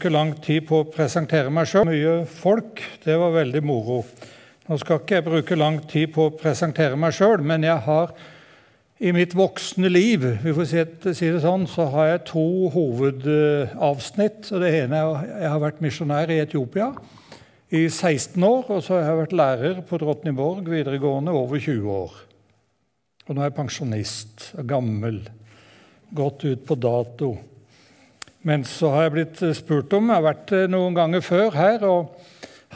bruke lang tid på å presentere meg sjøl. Mye folk. Det var veldig moro. Nå skal ikke jeg bruke lang tid på å presentere meg sjøl, men jeg har i mitt voksne liv vi får si det sånn, så har jeg to hovedavsnitt. og Det ene er at jeg har vært misjonær i Etiopia i 16 år. Og så har jeg vært lærer på Drottningborg videregående over 20 år. Og nå er jeg pensjonist, gammel, gått ut på dato. Men så har jeg blitt spurt om Jeg har vært noen ganger før her og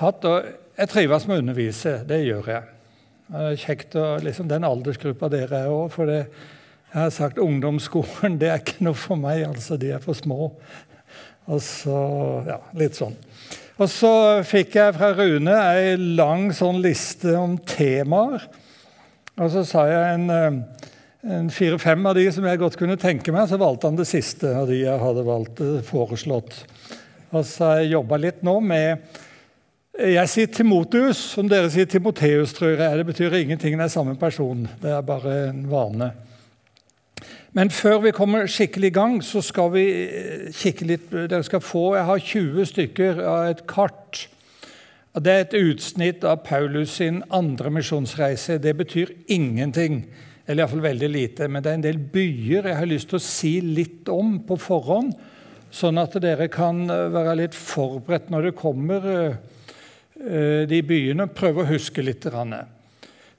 hatt og Jeg trives med å undervise. Det gjør jeg. Det er kjekt å liksom Den aldersgruppa dere er òg. For det, jeg har sagt ungdomsskolen det er ikke noe for meg. altså De er for små. Og så, ja, Litt sånn. Og så fikk jeg fra Rune ei lang sånn liste om temaer. Og så sa jeg en en fire-fem av de som jeg godt kunne tenke meg, så valgte han det siste av de jeg hadde valgt, eh, foreslått. Så har jeg jobba litt nå med Jeg sier Timoteus, som dere sier Timoteus, tror jeg. Det betyr ingenting, det er samme person. Det er bare en vane. Men før vi kommer skikkelig i gang, så skal vi eh, kikke litt Dere skal få Jeg har 20 stykker av et kart. Det er et utsnitt av Paulus sin andre misjonsreise. Det betyr ingenting. Eller iallfall veldig lite. Men det er en del byer jeg har lyst til å si litt om på forhånd, sånn at dere kan eh, være litt forberedt når det kommer eh, eh, de byene. Prøve å huske litt.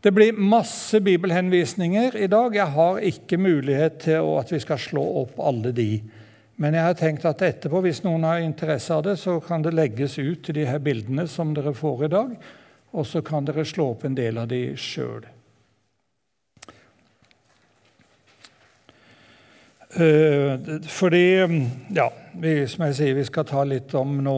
Det blir masse bibelhenvisninger i dag. Jeg har ikke mulighet til at vi skal slå opp alle de. Men jeg har tenkt at etterpå, hvis noen har interesse av det, så kan det legges ut til de her bildene som dere får i dag. Og så kan dere slå opp en del av de sjøl. Fordi Ja, vi, som jeg sier, vi skal ta litt om nå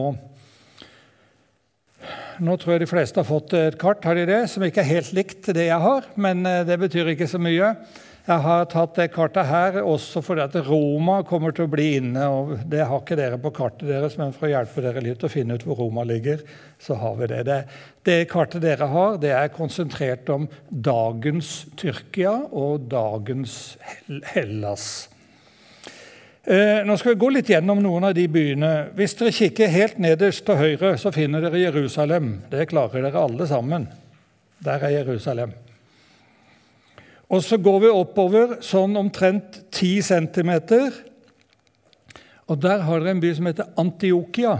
Nå tror jeg de fleste har fått et kart har de det, som ikke er helt likt det jeg har, men eh, det betyr ikke så mye. Jeg har tatt det kartet her også fordi at Roma kommer til å bli inne. og Det har ikke dere på kartet deres, men for å hjelpe dere litt å finne ut hvor Roma ligger, så har vi det. Det, det kartet dere har, det er konsentrert om dagens Tyrkia og dagens Hellas. Eh, nå skal vi gå litt gjennom noen av de byene. Hvis dere kikker helt nederst til høyre, så finner dere Jerusalem. Det klarer dere alle sammen. Der er Jerusalem. Og så går vi oppover sånn omtrent 10 cm. Og der har dere en by som heter Antiokia.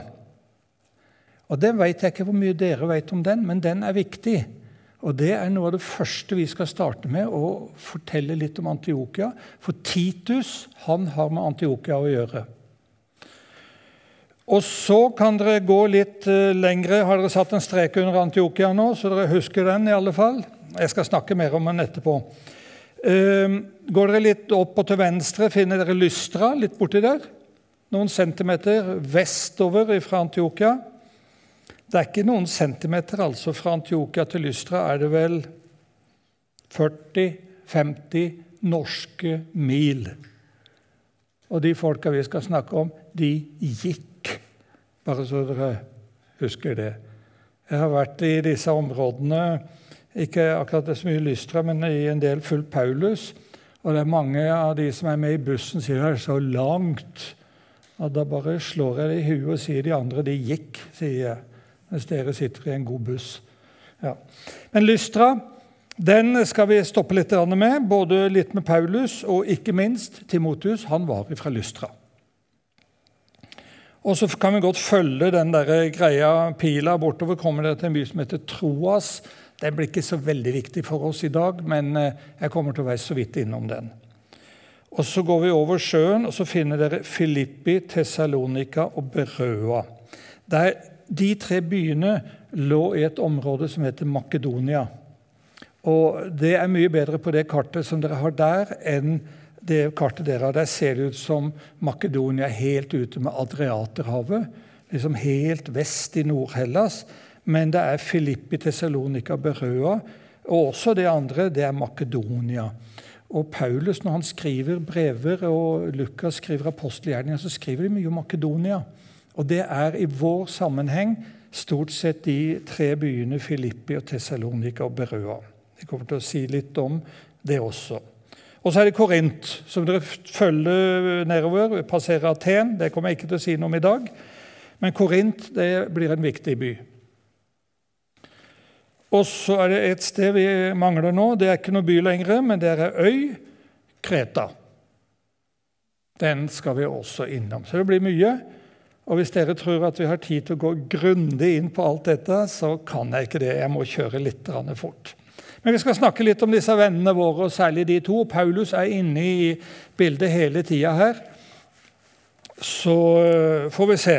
Og Den vet jeg ikke hvor mye dere vet om den, men den er viktig. Og Det er noe av det første vi skal starte med, å fortelle litt om Antiokia. For Titus han har med Antiokia å gjøre. Og Så kan dere gå litt uh, lengre. Har dere satt en strek under Antiokia nå, så dere husker den? i alle fall? Jeg skal snakke mer om den etterpå. Uh, går dere litt opp og til venstre, finner dere Lystra litt borti der. Noen centimeter vestover fra Antiokia. Det er ikke noen centimeter altså fra Antiokia til Lystra. Er det vel 40-50 norske mil. Og de folka vi skal snakke om, de gikk. Bare så dere husker det. Jeg har vært i disse områdene, ikke akkurat det så mye Lystra, men i en del fullt Paulus. Og det er mange av de som er med i bussen, sier det er så langt. Og da bare slår jeg det i huet og sier de andre de gikk, sier jeg mens dere sitter i en god buss. Ja. Men Lystra den skal vi stoppe litt med, både litt med Paulus og ikke minst Timotus. Han var fra Lystra. Og så kan vi godt følge den der greia pila bortover. kommer dere til en by som heter Troas. Den blir ikke så veldig viktig for oss i dag, men eh, jeg kommer til å være så vidt innom den. Og Så går vi over sjøen, og så finner dere Filippi, Tessalonika og Berøa. Der de tre byene lå i et område som heter Makedonia. Og Det er mye bedre på det kartet som dere har der, enn det kartet dere har. Der ser det ut som Makedonia helt ute med Adriaterhavet. Liksom helt vest i Nord-Hellas. Men det er Filippi, Tessalonika, Berøa. Og også det andre, det er Makedonia. Og Paulus, når han skriver brever, og Lukas skriver apostelgjerninger, så skriver de mye om Makedonia. Og det er i vår sammenheng stort sett de tre byene Filippi, og Tessalonika og Berøa. Jeg kommer til å si litt om det også. Og så er det Korint, som dere følger nedover. Passerer Aten. Det kommer jeg ikke til å si noe om i dag. Men Korint det blir en viktig by. Og så er det et sted vi mangler nå. Det er ikke noe by lenger, men det er ei øy, Kreta. Den skal vi også innom. Så det blir mye. Og hvis dere tror at vi har tid til å gå grundig inn på alt dette, så kan jeg ikke det. Jeg må kjøre litt fort. Men vi skal snakke litt om disse vennene våre, og særlig de to. Paulus er inne i bildet hele tida her. Så øh, får vi se.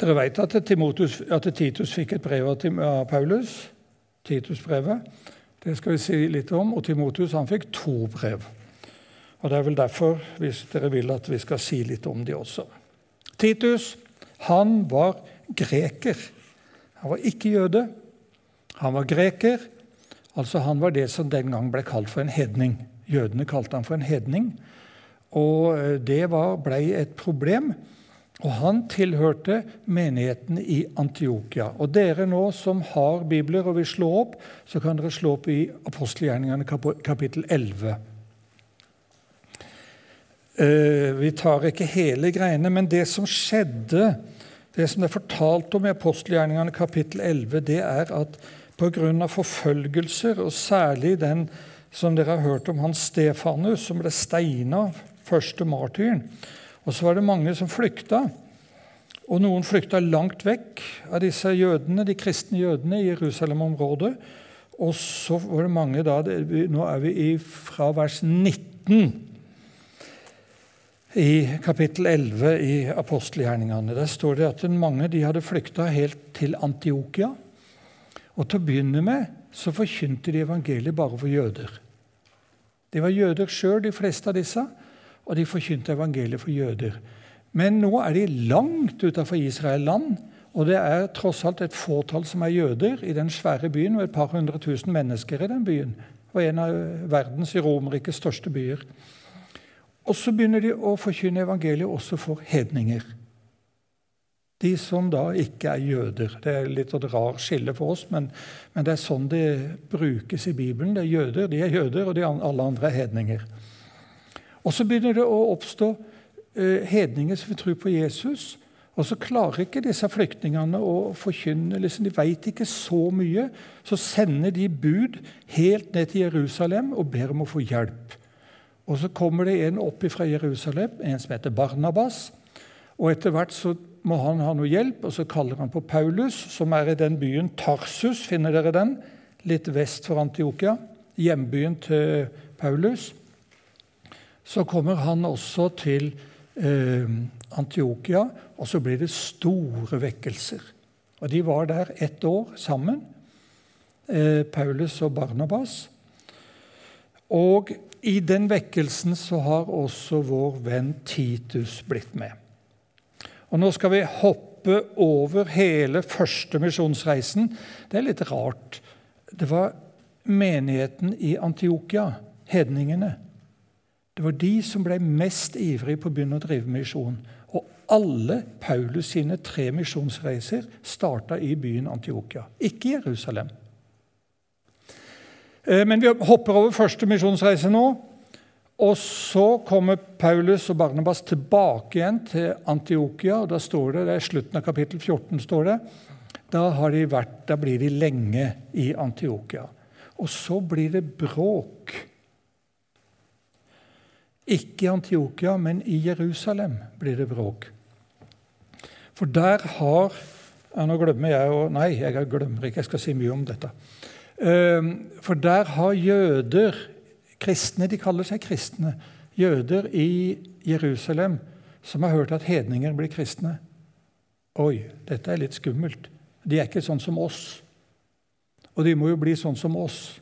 Dere vet at, at Titus fikk et brev av Paulus. Titusbrevet. Det skal vi si litt om. Og Timotus han fikk to brev. Og Det er vel derfor hvis dere vil at vi skal si litt om de også. Titus han var greker. Han var ikke jøde. Han var greker. Altså Han var det som den gang ble kalt for en hedning. Jødene kalte han for en hedning. Og eh, det var, ble et problem. Og han tilhørte menigheten i Antiokia. Og dere nå som har bibler og vil slå opp, så kan dere slå opp i apostelgjerningene kapittel 11. Eh, vi tar ikke hele greiene, men det som skjedde, det som det er fortalt om i apostelgjerningene kapittel 11, det er at pga. forfølgelser, og særlig den som dere har hørt om, han Stefanus, som ble steina, første martyren, og så var det mange som flykta. Og noen flykta langt vekk av disse jødene, de kristne jødene i Jerusalem-området. Og så var det mange da Nå er vi i, fra vers 19 i kapittel 11 i apostelgjerningene. Der står det at mange de hadde flykta helt til Antiokia. Og til å begynne med så forkynte de evangeliet bare for jøder. De var jøder sjøl, de fleste av disse, og de forkynte evangeliet for jøder. Men nå er de langt utafor Israel land, og det er tross alt et fåtall som er jøder i den svære byen, og et par hundre tusen mennesker i den byen. Og en av verdens i Romerrikes, største byer. Og så begynner de å forkynne evangeliet også for hedninger. De som da ikke er jøder. Det er litt et rar skille for oss, men, men, det er sånn det brukes i Bibelen. Det er jøder, De er jøder, og de, alle andre er hedninger. Og så begynner det å oppstå eh, hedninger som vil tro på Jesus. Og så klarer ikke disse flyktningene å forkynne. Liksom, de vet ikke så mye. Så sender de bud helt ned til Jerusalem og ber om å få hjelp. Og så kommer det en opp fra Jerusalem, en som heter Barnabas. Og etter hvert så må han ha noe hjelp, og så kaller han på Paulus, som er i den byen Tarsus. Finner dere den? Litt vest for Antiokia. Hjembyen til Paulus. Så kommer han også til eh, Antiokia, og så blir det store vekkelser. Og De var der ett år sammen, eh, Paulus og Barnabas. Og i den vekkelsen så har også vår venn Titus blitt med. Og Nå skal vi hoppe over hele første misjonsreisen. Det er litt rart. Det var menigheten i Antiokia, hedningene. Det var de som ble mest ivrige på å begynne å drive misjon. Og alle Paulus sine tre misjonsreiser starta i byen Antiokia, ikke Jerusalem. Eh, men vi hopper over første misjonsreise nå. Og så kommer Paulus og Barnabas tilbake igjen til Antiokia. og Da står det, det er slutten av kapittel 14. står det, da, de vært, da blir de lenge i Antiokia. Og så blir det bråk. Ikke i Antiokia, men i Jerusalem blir det bråk. For der har ja, Nå glemmer jeg å Nei, jeg glemmer ikke. Jeg skal si mye om dette. Ehm, for der har jøder kristne, De kaller seg kristne. Jøder i Jerusalem som har hørt at hedninger blir kristne. Oi, dette er litt skummelt. De er ikke sånn som oss. Og de må jo bli sånn som oss.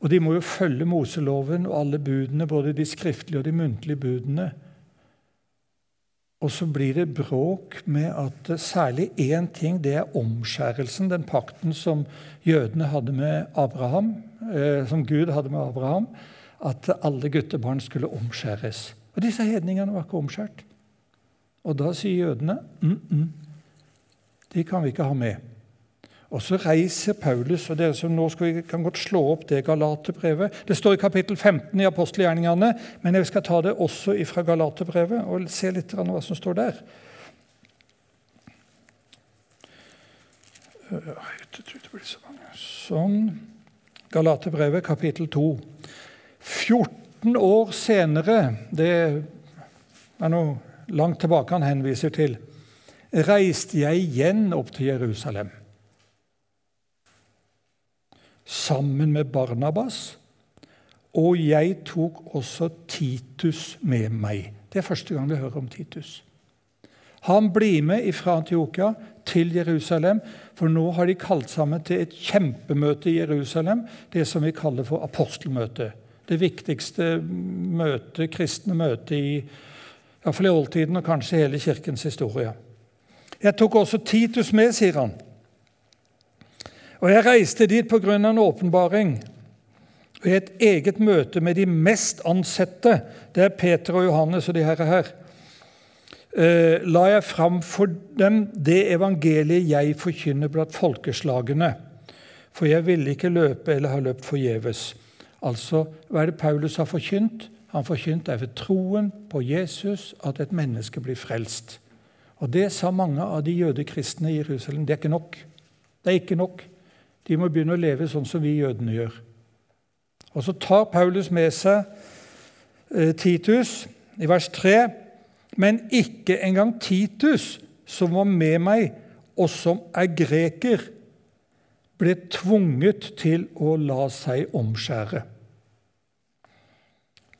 Og de må jo følge Moseloven og alle budene, både de skriftlige og de muntlige budene. Og så blir det bråk med at særlig én ting, det er omskjærelsen, den pakten som jødene hadde med Abraham, eh, som Gud hadde med Abraham, at alle guttebarn skulle omskjæres. Og disse hedningene var ikke omskjært. Og da sier jødene mm -mm, de kan vi ikke ha med. Og så reiser Paulus, og dere som nå skal kan godt slå opp det Galaterbrevet. Det står i kapittel 15 i apostelgjerningene, men jeg skal ta det også fra Galaterbrevet og se litt hva som står der. Sånn. Galaterbrevet, kapittel 2. 14 år senere, det er noe langt tilbake han henviser til, reiste jeg igjen opp til Jerusalem. Sammen med Barnabas, og jeg tok også Titus med meg. Det er første gang vi hører om Titus. Han blir med fra Antiokia til Jerusalem, for nå har de kalt sammen til et kjempemøte i Jerusalem, det som vi kaller for apostelmøtet. Det viktigste møte, kristne møtet i, i oldtiden og kanskje hele kirkens historie. Jeg tok også Titus med, sier han. Og jeg reiste dit pga. en åpenbaring. Og I et eget møte med de mest ansette, det er Peter og Johannes og de herre her, eh, la jeg fram for dem det evangeliet jeg forkynner blant folkeslagene. For jeg ville ikke løpe eller ha løpt forgjeves. Altså, hva er det Paulus har forkynt? Han forkynt er ved troen på Jesus at et menneske blir frelst. Og Det sa mange av de jødekristne i Jerusalem. Det er ikke nok. Det er ikke nok. De må begynne å leve sånn som vi jødene gjør. Og Så tar Paulus med seg eh, Titus i vers 3. Men ikke engang Titus, som var med meg, og som er greker, ble tvunget til å la seg omskjære.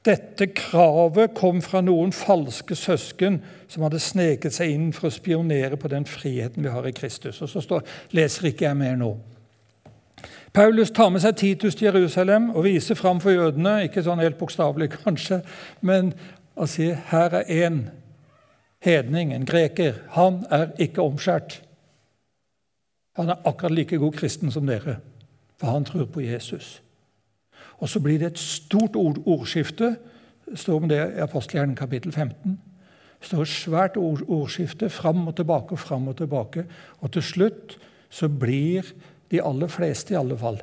Dette kravet kom fra noen falske søsken som hadde sneket seg inn for å spionere på den friheten vi har i Kristus. Og Så står, leser ikke jeg mer nå. Paulus tar med seg Titus til Jerusalem og viser fram for jødene, ikke sånn helt bokstavelig kanskje, men å si her er en hedning, en greker. Han er ikke omskjært. Han er akkurat like god kristen som dere, for han tror på Jesus. Og så blir det et stort ord, ordskifte. Står om det i apostelgjerningen kapittel 15. Det står et svært ord, ordskifte fram og tilbake og fram og tilbake. Og til slutt så blir de aller fleste, i alle fall,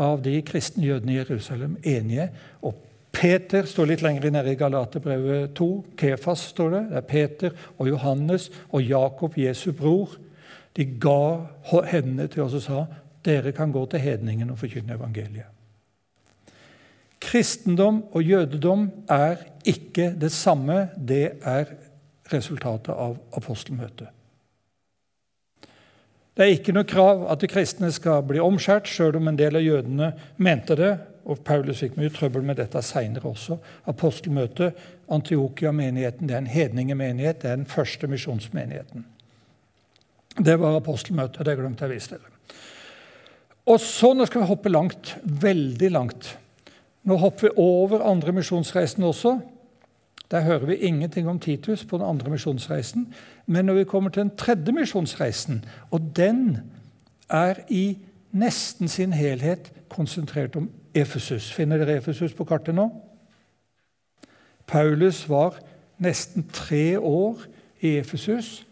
av de kristne jødene i Jerusalem enige. Og Peter står litt lenger nede i Galaterbrevet 2. Kefas står det. Det er Peter og Johannes og Jakob, Jesu bror. De ga hendene til oss og sa dere kan gå til hedningen og forkynne evangeliet. Kristendom og jødedom er ikke det samme. Det er resultatet av apostelmøtet. Det er ikke noe krav at de kristne skal bli omskjært, sjøl om en del av jødene mente det. og Paulus fikk mye trøbbel med dette seinere også. Apostelmøtet, Antiokia-menigheten, det er en hedningemenighet. Det er den første misjonsmenigheten. Det var apostelmøtet. Det glemte jeg å vise dere. Og så, nå skal vi hoppe langt, veldig langt. Nå hopper vi over andre misjonsreisen også. Der hører vi ingenting om Titus på den andre misjonsreisen. Men når vi kommer til den tredje misjonsreisen, og den er i nesten sin helhet konsentrert om Efesus. Finner dere Efesus på kartet nå? Paulus var nesten tre år i Efesus.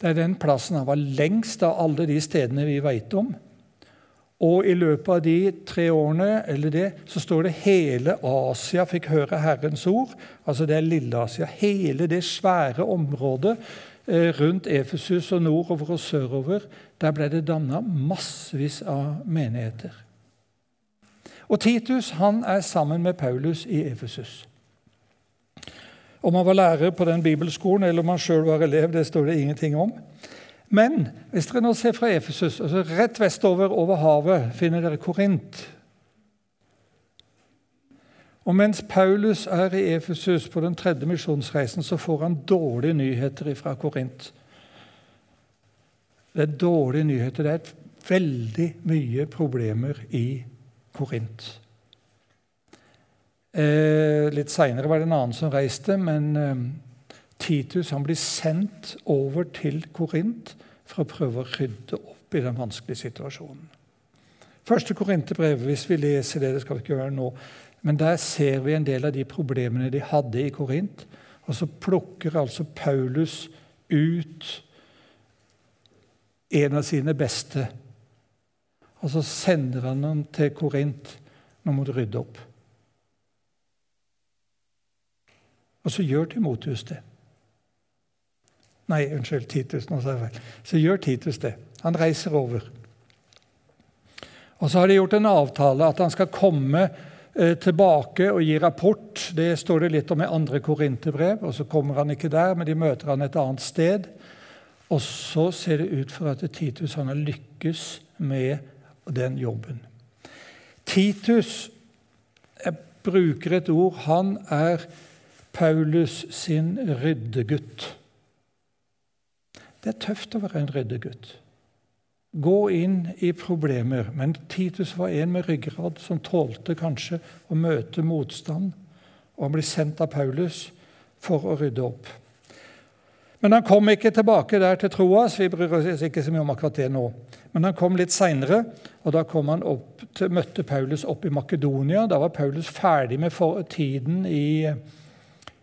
Det er den plassen han var lengst av alle de stedene vi veit om. Og i løpet av de tre årene eller det, så står det hele Asia fikk høre Herrens ord. Altså det er Lille-Asia. Hele det svære området eh, rundt Efesus og nordover og sørover. Der ble det danna massevis av menigheter. Og Titus han er sammen med Paulus i Efesus. Om han var lærer på den bibelskolen eller om han sjøl var elev, det står det ingenting om. Men hvis dere nå ser fra Efesus, altså rett vestover over havet, finner dere Korint. Og mens Paulus er i Efesus på den tredje misjonsreisen, så får han dårlige nyheter fra Korint. Det er dårlige nyheter. Det er veldig mye problemer i Korint. Eh, litt seinere var det en annen som reiste, men eh, Titus han blir sendt over til Korint for å prøve å rydde opp i den vanskelige situasjonen. Første Korinterbrev, hvis vi leser det, det skal vi ikke gjøre nå, men der ser vi en del av de problemene de hadde i Korint. Og så plukker altså Paulus ut en av sine beste Og så sender han dem til Korint. Nå må du rydde opp. Og så gjør Timotius det. Nei, unnskyld, Titus. nå sa jeg feil. Så gjør Titus det. Han reiser over. Og så har de gjort en avtale at han skal komme eh, tilbake og gi rapport. Det står det litt om i andre korinterbrev. og Så kommer han ikke der, men de møter han et annet sted. Og så ser det ut for at Titus han har lykkes med den jobben. Titus jeg bruker et ord han er Paulus sin ryddegutt. Det er tøft å være en ryddegutt. Gå inn i problemer. Men Titus var en med ryggrad som tålte kanskje å møte motstand. Og han ble sendt av Paulus for å rydde opp. Men han kom ikke tilbake der til Troas. Vi bryr oss ikke så mye om akkurat det nå. Men han kom litt seinere, og da til, møtte Paulus opp i Makedonia. Da var Paulus ferdig med tiden i,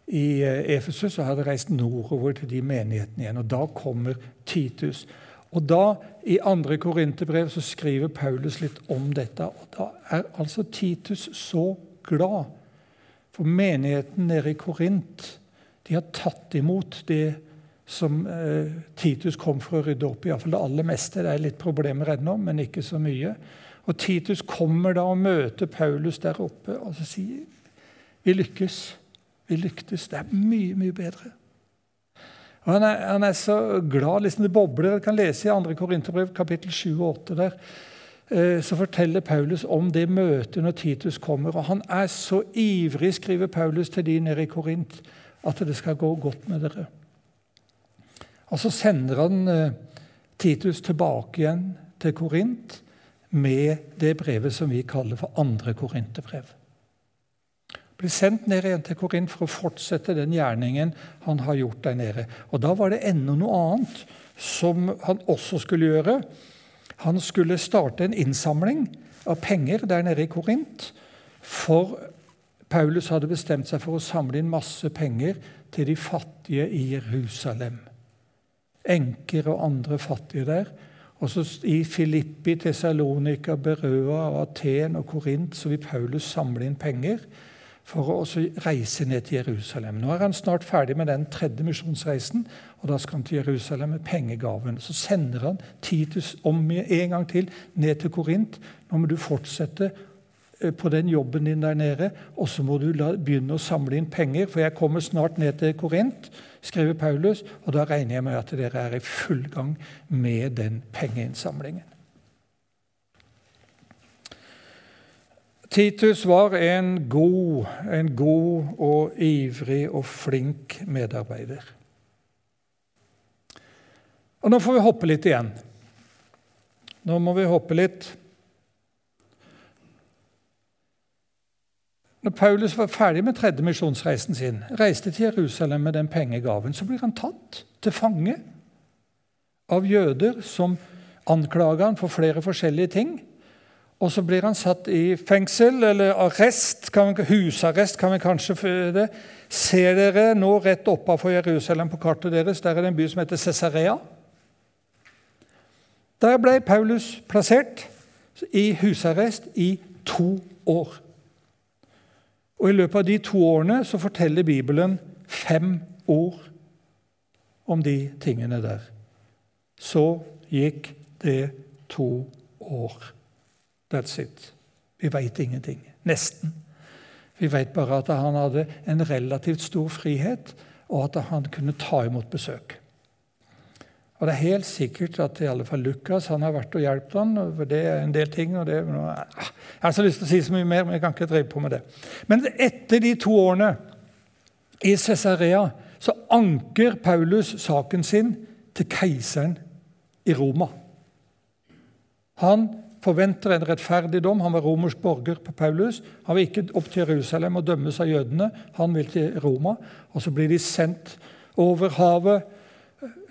i eh, Efesus og hadde reist nordover til de menighetene igjen. Og Da kommer Titus. Og da, I andre korinterbrev så skriver Paulus litt om dette. og Da er altså Titus så glad. For menigheten nede i Korint de har tatt imot det som eh, Titus kom for å rydde opp i. Iallfall det aller meste. Det er litt problemer ennå, men ikke så mye. Og Titus kommer da og møter Paulus der oppe og så sier vi lykkes. Vi lyktes. Det er mye, mye bedre. Og han er, han er så glad. liksom Det bobler. Jeg kan lese i 2. Korinterbrev kapittel 7 og 8 der. Eh, så forteller Paulus om det møtet når Titus kommer. Og han er så ivrig, skriver Paulus til de nede i Korint, at det skal gå godt med dere. Og så sender han eh, Titus tilbake igjen til Korint med det brevet som vi kaller for andre korinterbrev. Blir sendt ned igjen til Korint for å fortsette den gjerningen han har gjort der nede. Og Da var det enda noe annet som han også skulle gjøre. Han skulle starte en innsamling av penger der nede i Korint. For Paulus hadde bestemt seg for å samle inn masse penger til de fattige i Jerusalem enker og andre fattige der. Og så I Filippi, Tessalonika, Berøa, Aten og Korint så vil Paulus samle inn penger for å reise ned til Jerusalem. Nå er han snart ferdig med den tredje misjonsreisen, og da skal han til Jerusalem med pengegaven. Så sender han Titus om en gang til ned til Korint. Nå må du fortsette eh, på den jobben din der nede, og så må du begynne å samle inn penger, for jeg kommer snart ned til Korint skriver Paulus, og da regner jeg med at dere er i full gang med den pengeinnsamlingen. Titus var en god, en god og ivrig og flink medarbeider. Og Nå får vi hoppe litt igjen. Nå må vi hoppe litt. Når Paulus var ferdig med tredje misjonsreisen sin, reiste til Jerusalem med den pengegaven, så blir han tatt til fange av jøder som anklager han for flere forskjellige ting. Og så blir han satt i fengsel, eller arrest, kan vi, husarrest kan vi kanskje det. Ser dere nå rett oppafor Jerusalem på kartet deres, der er det en by som heter Cesarea. Der ble Paulus plassert i husarrest i to år. Og I løpet av de to årene så forteller Bibelen fem ord om de tingene der. Så gikk det to år. That's it. Vi veit ingenting. Nesten. Vi veit bare at han hadde en relativt stor frihet, og at han kunne ta imot besøk. Og Det er helt sikkert at i alle fall Lukas han har vært og hjulpet han, for Det er en del ting. og det, Jeg har så lyst til å si så mye mer, men jeg kan ikke drive på med det. Men etter de to årene i Cesarea så anker Paulus saken sin til keiseren i Roma. Han forventer en rettferdig dom. Han var romersk borger på Paulus. Han vil ikke opp til Jerusalem og dømmes av jødene. Han vil til Roma. Og så blir de sendt over havet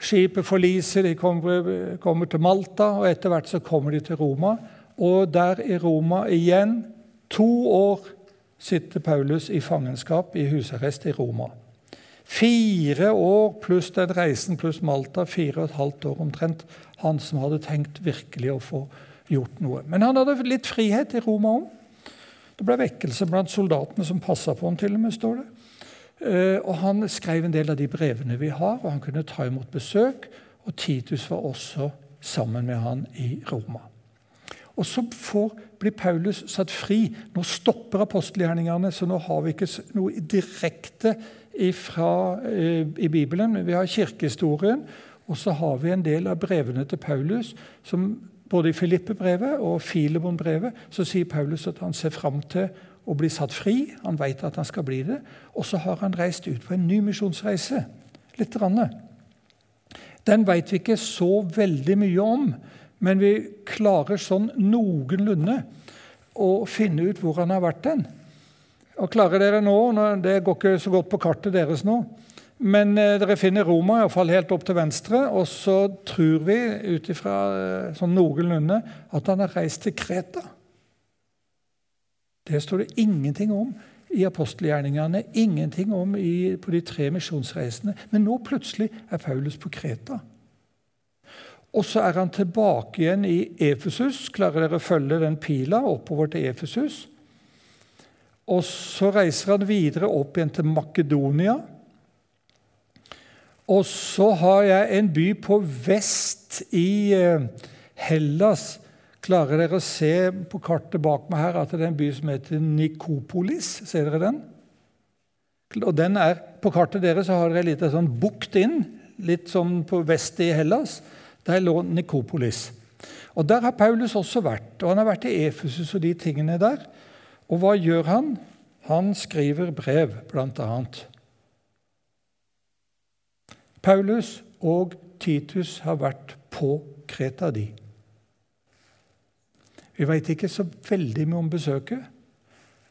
Skipet forliser, de kommer, kommer, til Malta, og etter hvert så kommer de til Roma. Og der i Roma igjen, to år, sitter Paulus i fangenskap, i husarrest i Roma. Fire år pluss den reisen pluss Malta, fire og et halvt år omtrent. Han som hadde tenkt virkelig å få gjort noe. Men han hadde litt frihet i Roma òg. Det ble vekkelse blant soldatene som passa på ham, til og med, står det. Eh, og Han skrev en del av de brevene vi har, og han kunne ta imot besøk. Og Titus var også sammen med han i Roma. Og Så får, blir Paulus satt fri. Nå stopper apostelgjerningene, så nå har vi ikke noe direkte ifra, eh, i Bibelen. Vi har kirkehistorien, og så har vi en del av brevene til Paulus som både i Filippe-brevet og Filemon-brevet så sier Paulus at han ser fram til å bli satt fri. Han vet at han skal bli det. Og så har han reist ut på en ny misjonsreise. Litt. Rann. Den vet vi ikke så veldig mye om, men vi klarer sånn noenlunde å finne ut hvor han har vært den. Og klarer dere nå, Det går ikke så godt på kartet deres nå, men eh, dere finner Roma iallfall helt opp til venstre. Og så tror vi ut ifra eh, sånn noenlunde at han har reist til Kreta. Det står det ingenting om i apostelgjerningene, ingenting om i, på de tre misjonsreisene. Men nå plutselig er Paulus på Kreta. Og så er han tilbake igjen i Efesus. Klarer dere å følge den pila oppover til Efesus? Og så reiser han videre opp igjen til Makedonia. Og så har jeg en by på vest i eh, Hellas. Klarer dere å se på kartet bak meg her at det er en by som heter Nikopolis? Ser dere den? Og den er, På kartet deres har dere litt sånn bukt inn, litt sånn på vest i Hellas. Der lå Nikopolis. Og Der har Paulus også vært. og Han har vært i Efesus og de tingene der. Og hva gjør han? Han skriver brev, bl.a. Paulus og Titus har vært på Kreta, de. Vi vet ikke så veldig mye om besøket,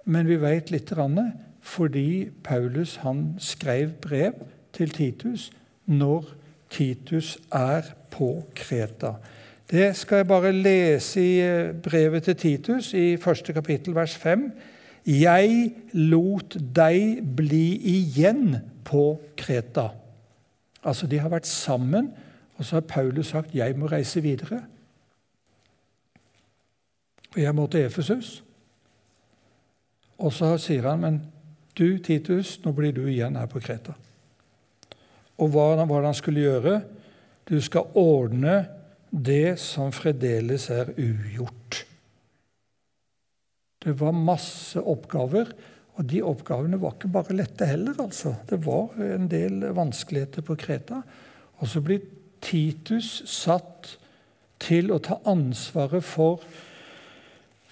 men vi vet litt fordi Paulus han skrev brev til Titus når Titus er på Kreta. Det skal jeg bare lese i eh, brevet til Titus, i første kapittel, vers 5. Jeg lot deg bli igjen på Kreta. Altså, De har vært sammen, og så har Paulus sagt 'jeg må reise videre'. Og jeg må til Efesus. Og så sier han 'men du, Titus, nå blir du igjen her på Kreta'. Og hva var det han skulle gjøre? Du skal ordne det som fremdeles er ugjort. Det var masse oppgaver, og de oppgavene var ikke bare lette heller. altså. Det var en del vanskeligheter på Kreta. Og så blir Titus satt til å ta ansvaret for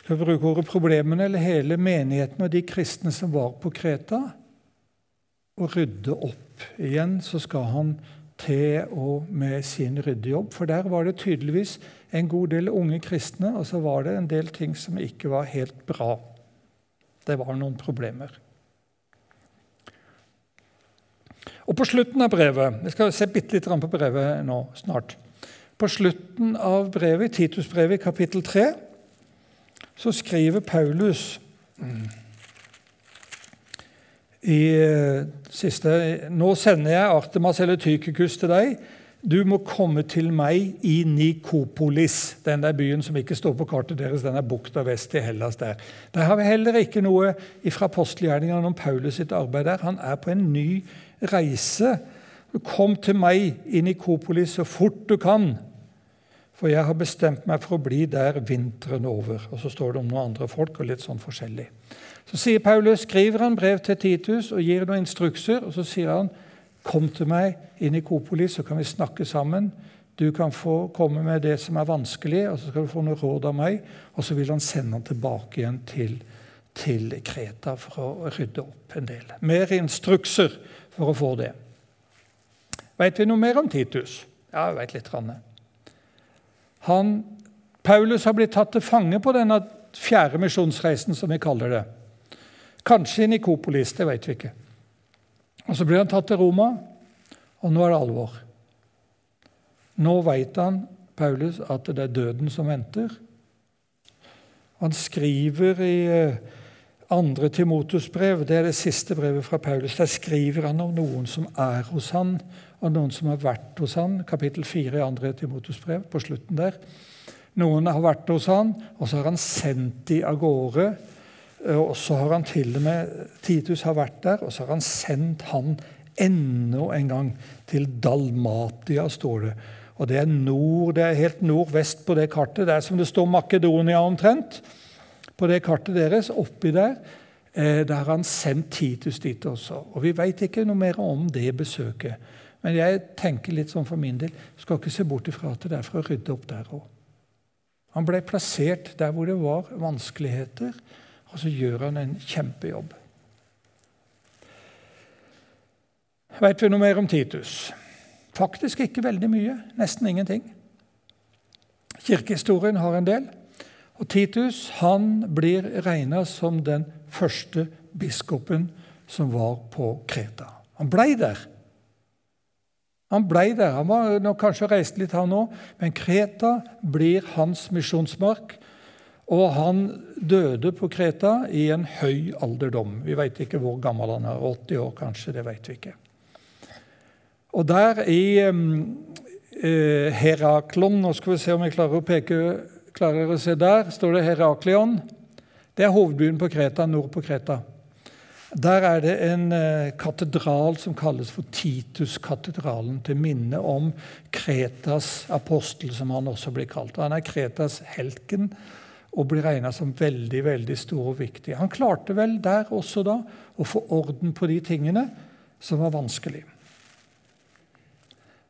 skal vi bruke ordet problemene, eller hele menigheten og de kristne som var på Kreta, og rydde opp. Igjen så skal han til og med sin ryddejobb. For der var det tydeligvis en god del unge kristne, og så var det en del ting som ikke var helt bra. Det var noen problemer. Og på slutten av brevet Jeg skal se bitte litt på brevet nå snart. På slutten av brevet, Titusbrevet, kapittel 3, så skriver Paulus i eh, siste Nå sender jeg Artemas eller Tykikus til deg. Du må komme til meg i Nikopolis, den der byen som ikke står på kartet deres. Den er bukta vest i Hellas der. Der har vi heller ikke noe fra apostelgjerningene om Paulus sitt arbeid der. Han er på en ny reise. Kom til meg i Nikopolis så fort du kan, for jeg har bestemt meg for å bli der vinteren over. Og så står det om noen andre folk og litt sånn forskjellig. Så sier Paulus, skriver han brev til Titus og gir noen instrukser. og Så sier han, 'Kom til meg i Nikopolis, så kan vi snakke sammen.' 'Du kan få komme med det som er vanskelig, og så skal du få noe råd av meg.' Og så vil han sende han tilbake igjen til, til Kreta for å rydde opp en del. Mer instrukser for å få det. Veit vi noe mer om Titus? Ja, vi veit litt. Han, Paulus har blitt tatt til fange på denne fjerde misjonsreisen, som vi kaller det. Kanskje i Nikopolis, det vet vi ikke. Og Så blir han tatt til Roma, og nå er det alvor. Nå vet han, Paulus, at det er døden som venter. Han skriver i eh, andre Timotus brev, det er det siste brevet fra Paulus, der skriver han om noen som er hos han, og noen som har vært hos han, kapittel 4 i andre Timotus brev, på slutten der. Noen har vært hos han, og så har han sendt de av gårde. Og så har han til og med Titus har vært der, og så har han sendt han enda en gang til Dalmatia, står det. Og det er nord, det er helt nordvest på det kartet. Det er som det står Makedonia omtrent på det kartet deres. Oppi der eh, der har han sendt Titus dit også. Og Vi veit ikke noe mer om det besøket. Men jeg tenker litt sånn for min del, skal ikke se bort ifra at det er for å rydde opp der òg. Han ble plassert der hvor det var vanskeligheter, og så gjør han en kjempejobb. Veit vi noe mer om Titus? Faktisk ikke veldig mye. Nesten ingenting. Kirkehistorien har en del. Og Titus han blir regna som den første biskopen som var på Kreta. Han blei der. Han blei der. Han var kanskje reist litt, han òg, men Kreta blir hans misjonsmark. Og han døde på Kreta i en høy alderdom. Vi veit ikke hvor gammel han er. 80 år, kanskje. Det veit vi ikke. Og der i eh, Heraklon Nå skal vi se om jeg klarer å peke klarer å se der, står det Heraklion. Det er hovedbyen på Kreta, nord på Kreta. Der er det en eh, katedral som kalles for Tituskatedralen, til minne om Kretas apostel, som han også blir kalt. Han er Kretas helken og blir regna som veldig veldig stor og viktig. Han klarte vel der også da å få orden på de tingene som var vanskelig.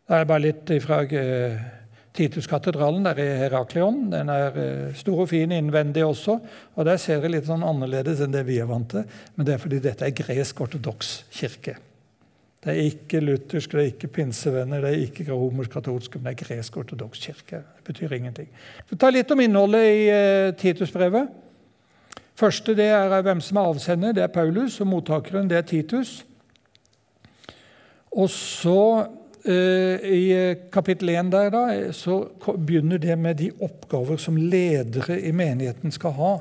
Det er bare litt fra eh, Tituskatedralen der i Heraklion. Den er eh, stor og fin innvendig også. og Der ser det litt sånn annerledes enn det vi er vant til. Men det er fordi dette er gresk-ortodoks kirke. Det er ikke luthersk, det er ikke pinsevenner, det er ikke romersk-katolsk, men det er gresk-ortodoks kirke. Det betyr ingenting. Vi tar litt om innholdet i uh, Titusbrevet. Første det er hvem som er avsender. Det er Paulus. Og mottakeren det er Titus. Og så Eh, I eh, kapittel 1 der da, så begynner det med de oppgaver som ledere i menigheten skal ha.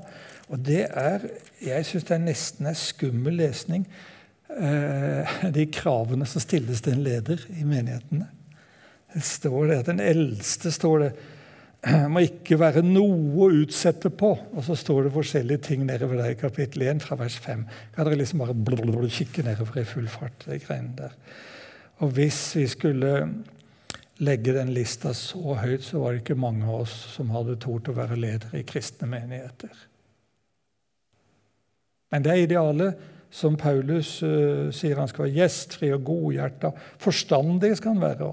Og det er Jeg syns det er nesten en skummel lesning, eh, de kravene som stilles til en leder i menighetene. Det står det at Den eldste står det, må ikke være noe å utsette på. Og så står det forskjellige ting nedover der i kapittel 1 fra vers 5. Kan dere liksom bare blablabla, kikke nedover i full fart? de greiene der. Og hvis vi skulle legge den lista så høyt, så var det ikke mange av oss som hadde tort å være ledere i kristne menigheter. Men det er idealet som Paulus uh, sier han skal være gjestfri og godhjerta. Forstandig skal han være.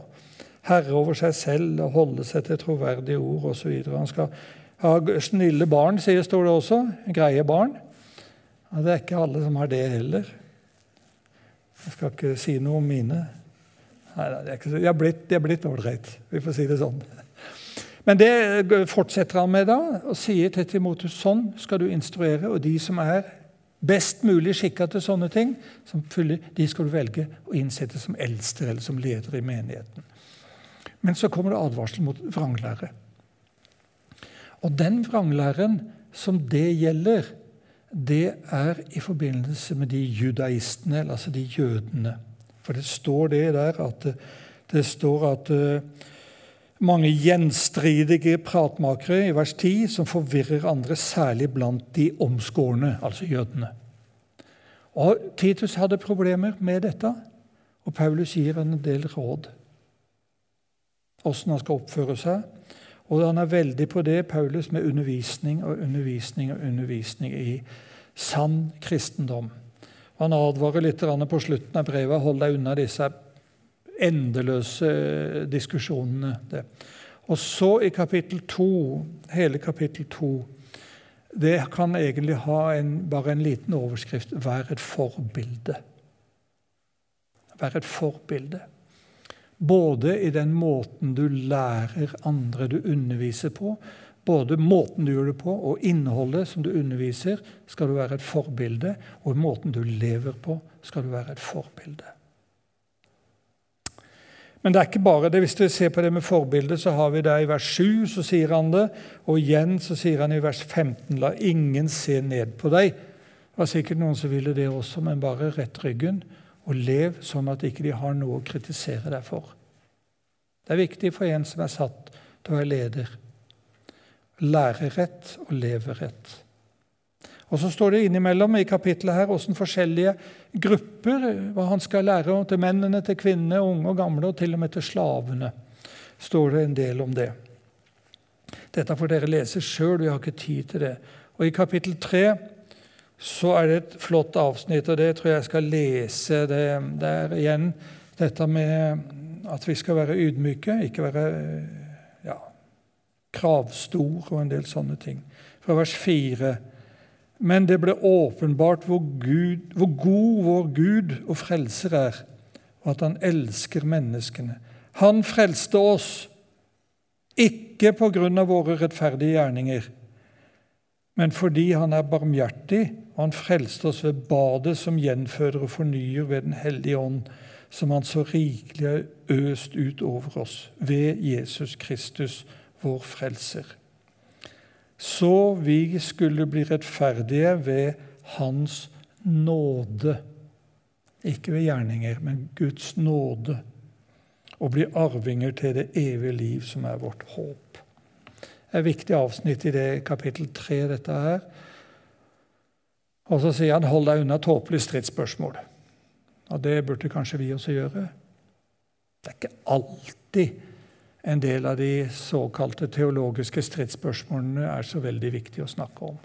Herre over seg selv og holde seg til troverdige ord osv. Han skal ha snille barn, sier står det også. Greie barn. Ja, det er ikke alle som har det heller. Jeg skal ikke si noe om mine. Nei, det er ikke så, de blitt ålreit, vi får si det sånn. Men det fortsetter han med da, og sier til Timotus sånn skal du instruere. Og de som er best mulig skikka til sånne ting, de skal du velge å innsette som eldste eller som leder i menigheten. Men så kommer det advarsel mot vranglære. Og den vranglæren som det gjelder, det er i forbindelse med de judaistene, altså de jødene. For det står det der at det står at uh, mange gjenstridige pratmakere i vers 10 som forvirrer andre, særlig blant de omskårne, altså jødene. Og Titus hadde problemer med dette, og Paulus gir en del råd. Åssen han skal oppføre seg. Og han er veldig på det, Paulus, med undervisning og undervisning og undervisning i sann kristendom. Han advarer litt på slutten av brevet hold deg unna disse endeløse diskusjonene. Og så i kapittel to, hele kapittel to Det kan egentlig ha en, bare en liten overskrift Vær et forbilde. Vær et forbilde. Både i den måten du lærer andre du underviser på, både måten du gjør det på, og innholdet som du underviser, skal du være et forbilde. Og måten du lever på, skal du være et forbilde. Men det er ikke bare det. Hvis dere ser på det med forbildet, så har vi det i vers 7, så sier han det. Og igjen så sier han i vers 15.: La ingen se ned på deg. Det var sikkert noen som ville det også, men bare rett ryggen og lev sånn at ikke de har noe å kritisere deg for. Det er viktig for en som er satt til å være leder lære rett og leve rett. Og Så står det innimellom i kapittelet her hvordan forskjellige grupper hva han skal lære om til mennene, til kvinnene, unge og gamle, og til og med til slavene. står det en del om det. Dette får dere lese sjøl, vi har ikke tid til det. Og I kapittel tre så er det et flott avsnitt, og det tror jeg jeg skal lese. Det, det er igjen dette med at vi skal være ydmyke, ikke være ja, kravstor og en del sånne ting. Fra vers 4. Men det ble åpenbart hvor, Gud, hvor god vår Gud og frelser er, og at han elsker menneskene. Han frelste oss, ikke på grunn av våre rettferdige gjerninger, men fordi han er barmhjertig og han frelste oss ved badet som gjenføder og fornyer ved Den hellige ånd, som han så rikelig har øst ut over oss ved Jesus Kristus, vår frelser. Så vi skulle bli rettferdige ved Hans nåde. Ikke ved gjerninger, men Guds nåde. Og bli arvinger til det evige liv, som er vårt håp. Det er et viktig avsnitt i det kapittel 3, dette her. Og så sier han 'hold deg unna tåpelige stridsspørsmål'. Og det burde kanskje vi også gjøre. Det er ikke alltid en del av de såkalte teologiske stridsspørsmålene er så veldig viktig å snakke om.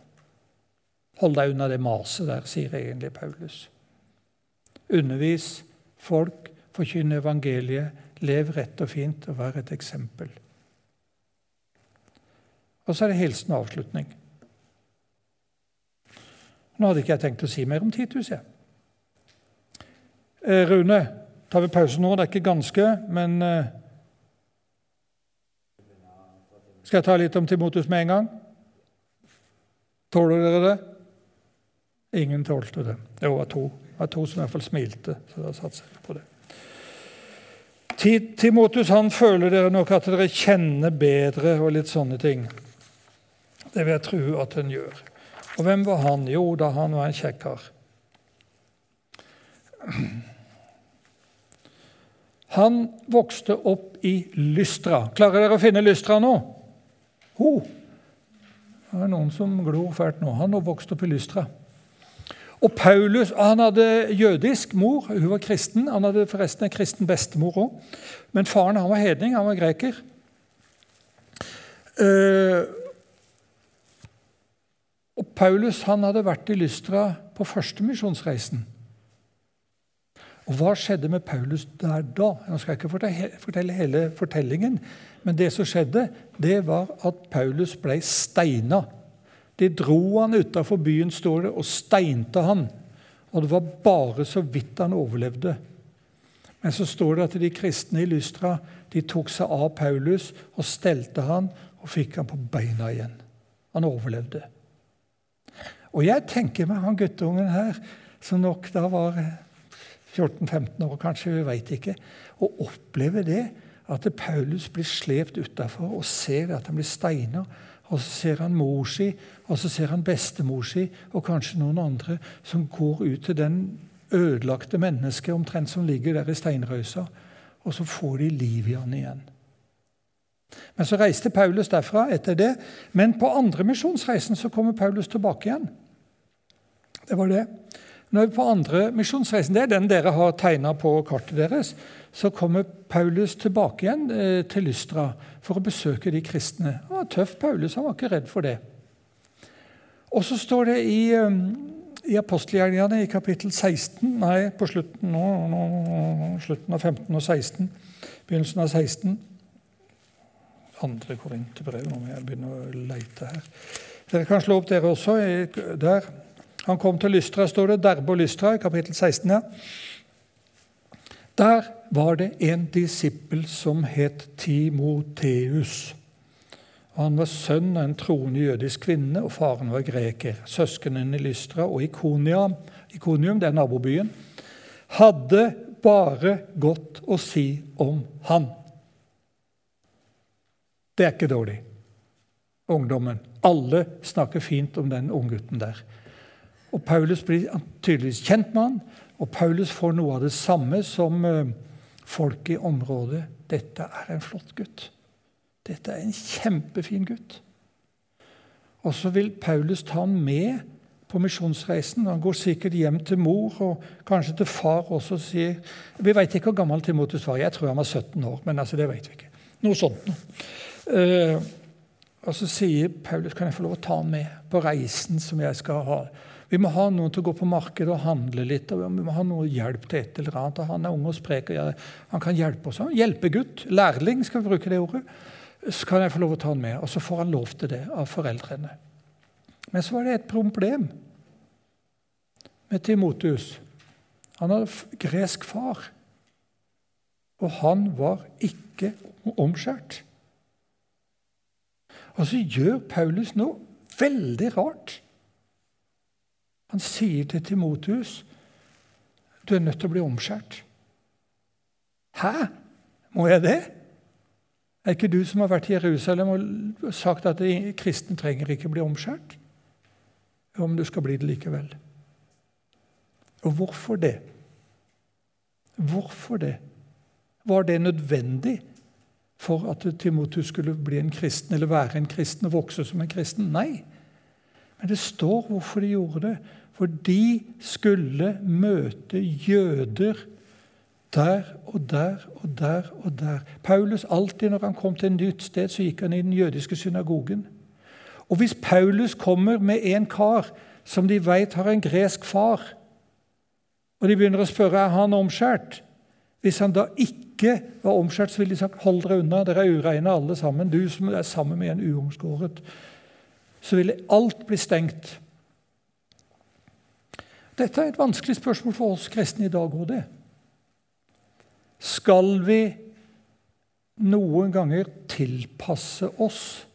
Hold deg unna det maset der, sier egentlig Paulus. Undervis folk, forkynn evangeliet, lev rett og fint og vær et eksempel. Og så er det hilsen og avslutning. Nå hadde ikke jeg tenkt å si mer om Titus. jeg. Eh, Rune, tar vi pause nå? Det er ikke ganske, men eh, Skal jeg ta litt om Timotus med en gang? Tåler dere det? Ingen tålte det. Det var to. Det var to som i hvert fall smilte. så da satser jeg på det. Timotus han føler dere nok at dere kjenner bedre og litt sånne ting. Det vil jeg tro at han gjør. Og hvem var han? Jo da, han var en kjekk kar. Han vokste opp i Lystra. Klarer dere å finne Lystra nå? Ho! Det er noen som glor fælt nå. Han vokste opp i Lystra. Og Paulus han hadde jødisk mor, hun var kristen. Han hadde forresten en kristen bestemor òg. Men faren han var hedning, han var greker. Uh, og Paulus han hadde vært i Lystra på første misjonsreisen. Og Hva skjedde med Paulus der da? Nå skal jeg ikke fortelle hele fortellingen, men det som skjedde, det var at Paulus ble steina. De dro han utafor byen, står det, og steinte han. Og det var bare så vidt han overlevde. Men så står det at de kristne i Lystra de tok seg av Paulus og stelte han og fikk han på beina igjen. Han overlevde. Og jeg tenker meg han guttungen her, som nok da var 14-15 år, kanskje, vi veit ikke, Og opplever det at Paulus blir slept utafor og ser at han blir steina. Og så ser han mor si, og så ser han bestemor si, og kanskje noen andre som går ut til den ødelagte mennesket omtrent som ligger der i steinrøysa, og så får de liv i han igjen. Men så reiste Paulus derfra etter det. Men på andre misjonsreisen så kommer Paulus tilbake igjen. Det var det. Når vi på andre misjonsreisen, det er den dere har tegna på kartet deres, så kommer Paulus tilbake igjen eh, til Lystra for å besøke de kristne. Han var tøff, Paulus. Han var ikke redd for det. Og så står det i, um, i apostelgjerningene i kapittel 16 Nei, på slutten, nå, nå, slutten av 15 og 16. Begynnelsen av 16. Andre korinterbrev. Nå må jeg begynne å leite her. Dere kan slå opp dere også. Der. Han kom til Lystra, står det. Derbe og Lystra, i kapittel 16. Ja. Der var det en disippel som het Timoteus. Han var sønn av en troende jødisk kvinne, og faren var greker. Søsknene i Lystra og Ikonium, Ikonium, det er nabobyen, hadde bare godt å si om han. Det er ikke dårlig. Ungdommen. Alle snakker fint om den unggutten der. Og Paulus blir tydeligvis kjent med han, og Paulus får noe av det samme som eh, folk i området. Dette er en flott gutt. Dette er en kjempefin gutt. Og så vil Paulus ta han med på misjonsreisen. Han går sikkert hjem til mor og kanskje til far også og sier Vi vet ikke hvor gammel Timotus var. Jeg tror han var 17 år, men altså, det vet vi ikke. Noe sånt noe. Uh, og så sier Paulus kan jeg få lov å ta han med på reisen som jeg skal ha. Vi må ha noen til å gå på markedet og handle litt. og Vi må ha noe hjelp til et eller annet. og Han er ung og sprek. og Han kan hjelpe oss. Hjelpegutt. Lærling, skal vi bruke det ordet. Så kan jeg få lov å ta han med. Og så får han lov til det av foreldrene. Men så var det et problem med Timotius. Han hadde gresk far, og han var ikke omskjært. Og så gjør Paulus noe veldig rart. Han sier til Timotius du er nødt til å bli omskjært. Hæ? Må jeg det? Er ikke du som har vært i Jerusalem og sagt at kristne trenger ikke bli omskjært? Men du skal bli det likevel. Og hvorfor det? Hvorfor det? Var det nødvendig for at Timotus skulle bli en kristen, eller være en kristen og vokse som en kristen? Nei. Men det står hvorfor de gjorde det. For de skulle møte jøder der og der og der og der. Paulus alltid når han kom til et nytt sted, så gikk han i den jødiske synagogen. Og hvis Paulus kommer med en kar som de vet har en gresk far, og de begynner å spørre er han omskjært Hvis han da ikke var omskjært, så ville de sagt hold dere unna, dere er ureine alle sammen. Du som er sammen med en uomskåret. Så ville alt bli stengt. Dette er et vanskelig spørsmål for oss kristne i dag òg, det. Skal vi noen ganger tilpasse oss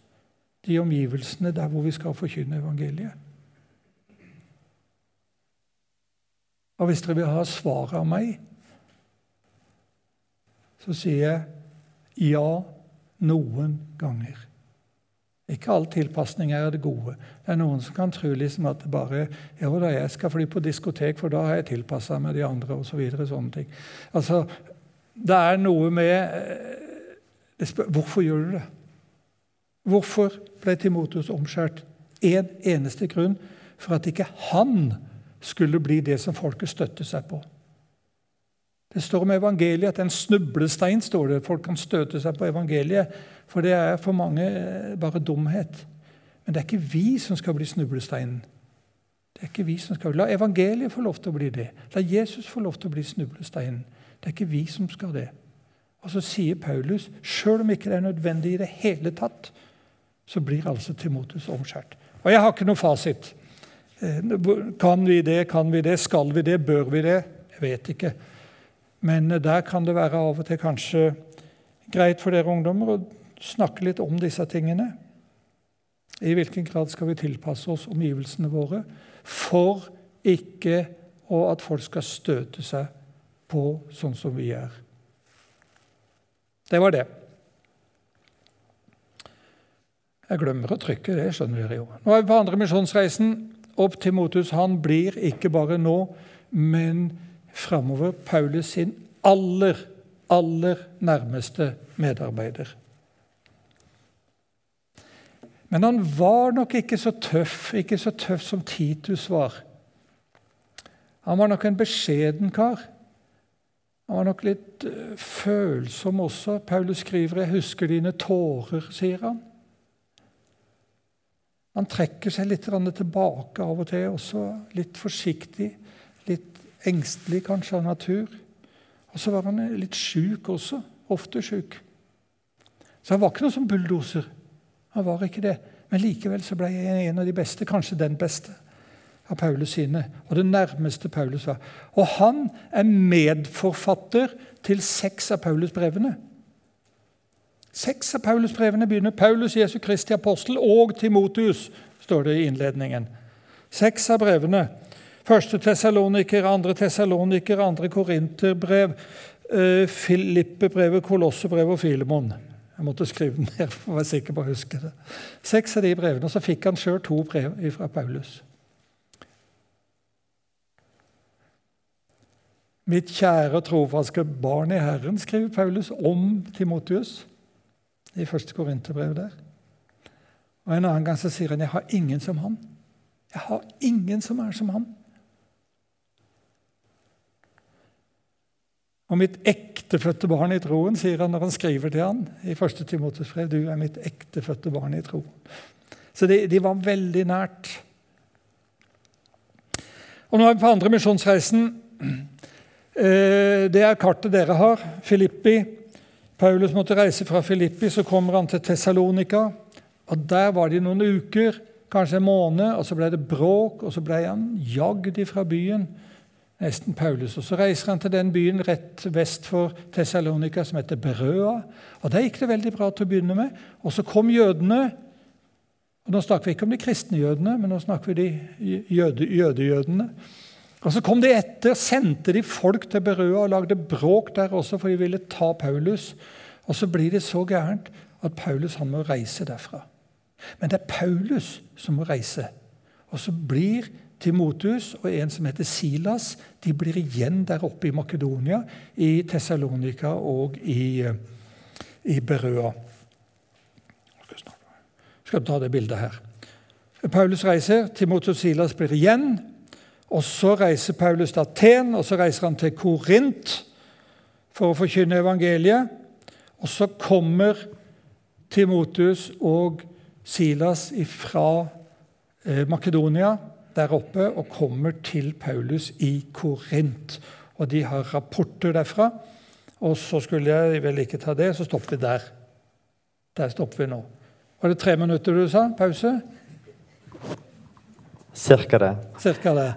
de omgivelsene der hvor vi skal forkynne evangeliet? Og hvis dere vil ha svaret av meg, så sier jeg ja noen ganger. Ikke all tilpasning er det gode. Det er noen som kan tro liksom at det bare jo da, jeg skal fly på diskotek, for da har jeg tilpassa meg de andre, osv. Så videre, sånne ting. Altså, det er noe med spør, Hvorfor gjør du det? Hvorfor ble Timotus omskjært? En eneste grunn for at ikke han skulle bli det som folket støtter seg på. Det står om evangeliet at en snublestein står det. Folk kan støte seg på evangeliet, for det er for mange eh, bare dumhet. Men det er ikke vi som skal bli snublesteinen. Det er ikke vi som skal. La evangeliet få lov til å bli det. La Jesus få lov til å bli snublesteinen. Det er ikke vi som skal det. Og så sier Paulus, sjøl om ikke det er nødvendig i det hele tatt, så blir altså Timotus omskjært. Og jeg har ikke noe fasit. Eh, kan vi det, kan vi det, skal vi det, bør vi det? Jeg vet ikke. Men der kan det være av og til kanskje greit for dere ungdommer å snakke litt om disse tingene. I hvilken grad skal vi tilpasse oss omgivelsene våre for ikke at folk skal støte seg på sånn som vi er? Det var det. Jeg glemmer å trykke, det skjønner dere jo. Nå er vi på andre misjonsreisen opp til Motus. han blir ikke bare nå, men framover Paulus sin aller, aller nærmeste medarbeider. Men han var nok ikke så tøff, ikke så tøff som Titus var. Han var nok en beskjeden kar. Han var nok litt uh, følsom også. Paulus skriver 'Jeg husker dine tårer', sier han. Han trekker seg litt tilbake av og til, også litt forsiktig. Engstelig kanskje av natur. Og så var han litt sjuk også. Ofte sjuk. Så han var ikke noe som bulldoser. Han var ikke det. Men likevel så ble jeg en av de beste, kanskje den beste, av Paulus sine. Og det nærmeste Paulus var. Og han er medforfatter til seks av Paulus brevene. Seks av Paulus-brevene begynner Paulus, Jesu Kristi apostel og Timotius, står det i innledningen. Seks av brevene. Første Tessaloniker, andre Tessaloniker, andre Korinterbrev, eh, Filippebrevet, Kolossebrevet og Filemon. Jeg måtte skrive den ned for å være sikker på å huske det. Seks av de brevene, og Så fikk han sjøl to brev fra Paulus. Mitt kjære og trofaske barn i Herren, skriver Paulus om Timotius i første Korinterbrev der. Og En annen gang så sier han 'Jeg har ingen som han'. Jeg har ingen som er som han. Og mitt ektefødte barn i troen, sier han når han skriver til han i 1. Timotus brev. Du er mitt ektefødte barn i troen. Så de, de, var veldig nært. Og nå er vi på andre misjonsreisen. Eh, det er kartet dere har. Filippi. Paulus måtte reise fra Filippi, så kommer han til Tessalonika. Og Der var de noen uker, kanskje en måned, og så ble det bråk, og så ble han jagd fra byen. Nesten Paulus. Og Så reiser han til den byen rett vest for Tessalonika som heter Berøa. Og Der gikk det veldig bra til å begynne med. Og så kom jødene. Og Nå snakker vi ikke om de kristne jødene, men nå snakker vi de jøde. Og Så kom de etter, sendte de folk til Berøa og lagde bråk der også, for de ville ta Paulus. Og så blir det så gærent at Paulus han må reise derfra. Men det er Paulus som må reise. Og så blir Timotus og en som heter Silas, de blir igjen der oppe i Makedonia, i Tessalonika og i, i Berøa. Jeg skal ta det bildet her. Paulus reiser, Timotus og Silas blir igjen. Og Så reiser Paulus til Aten, og så reiser han til Korint for å forkynne evangeliet. Og så kommer Timotus og Silas fra eh, Makedonia der oppe og kommer til Paulus i Korint. Og de har rapporter derfra. Og så skulle jeg vel ikke ta det, så stopper vi der. Der stopper vi nå. Var det tre minutter du sa? Pause? Cirka det. Cirka det.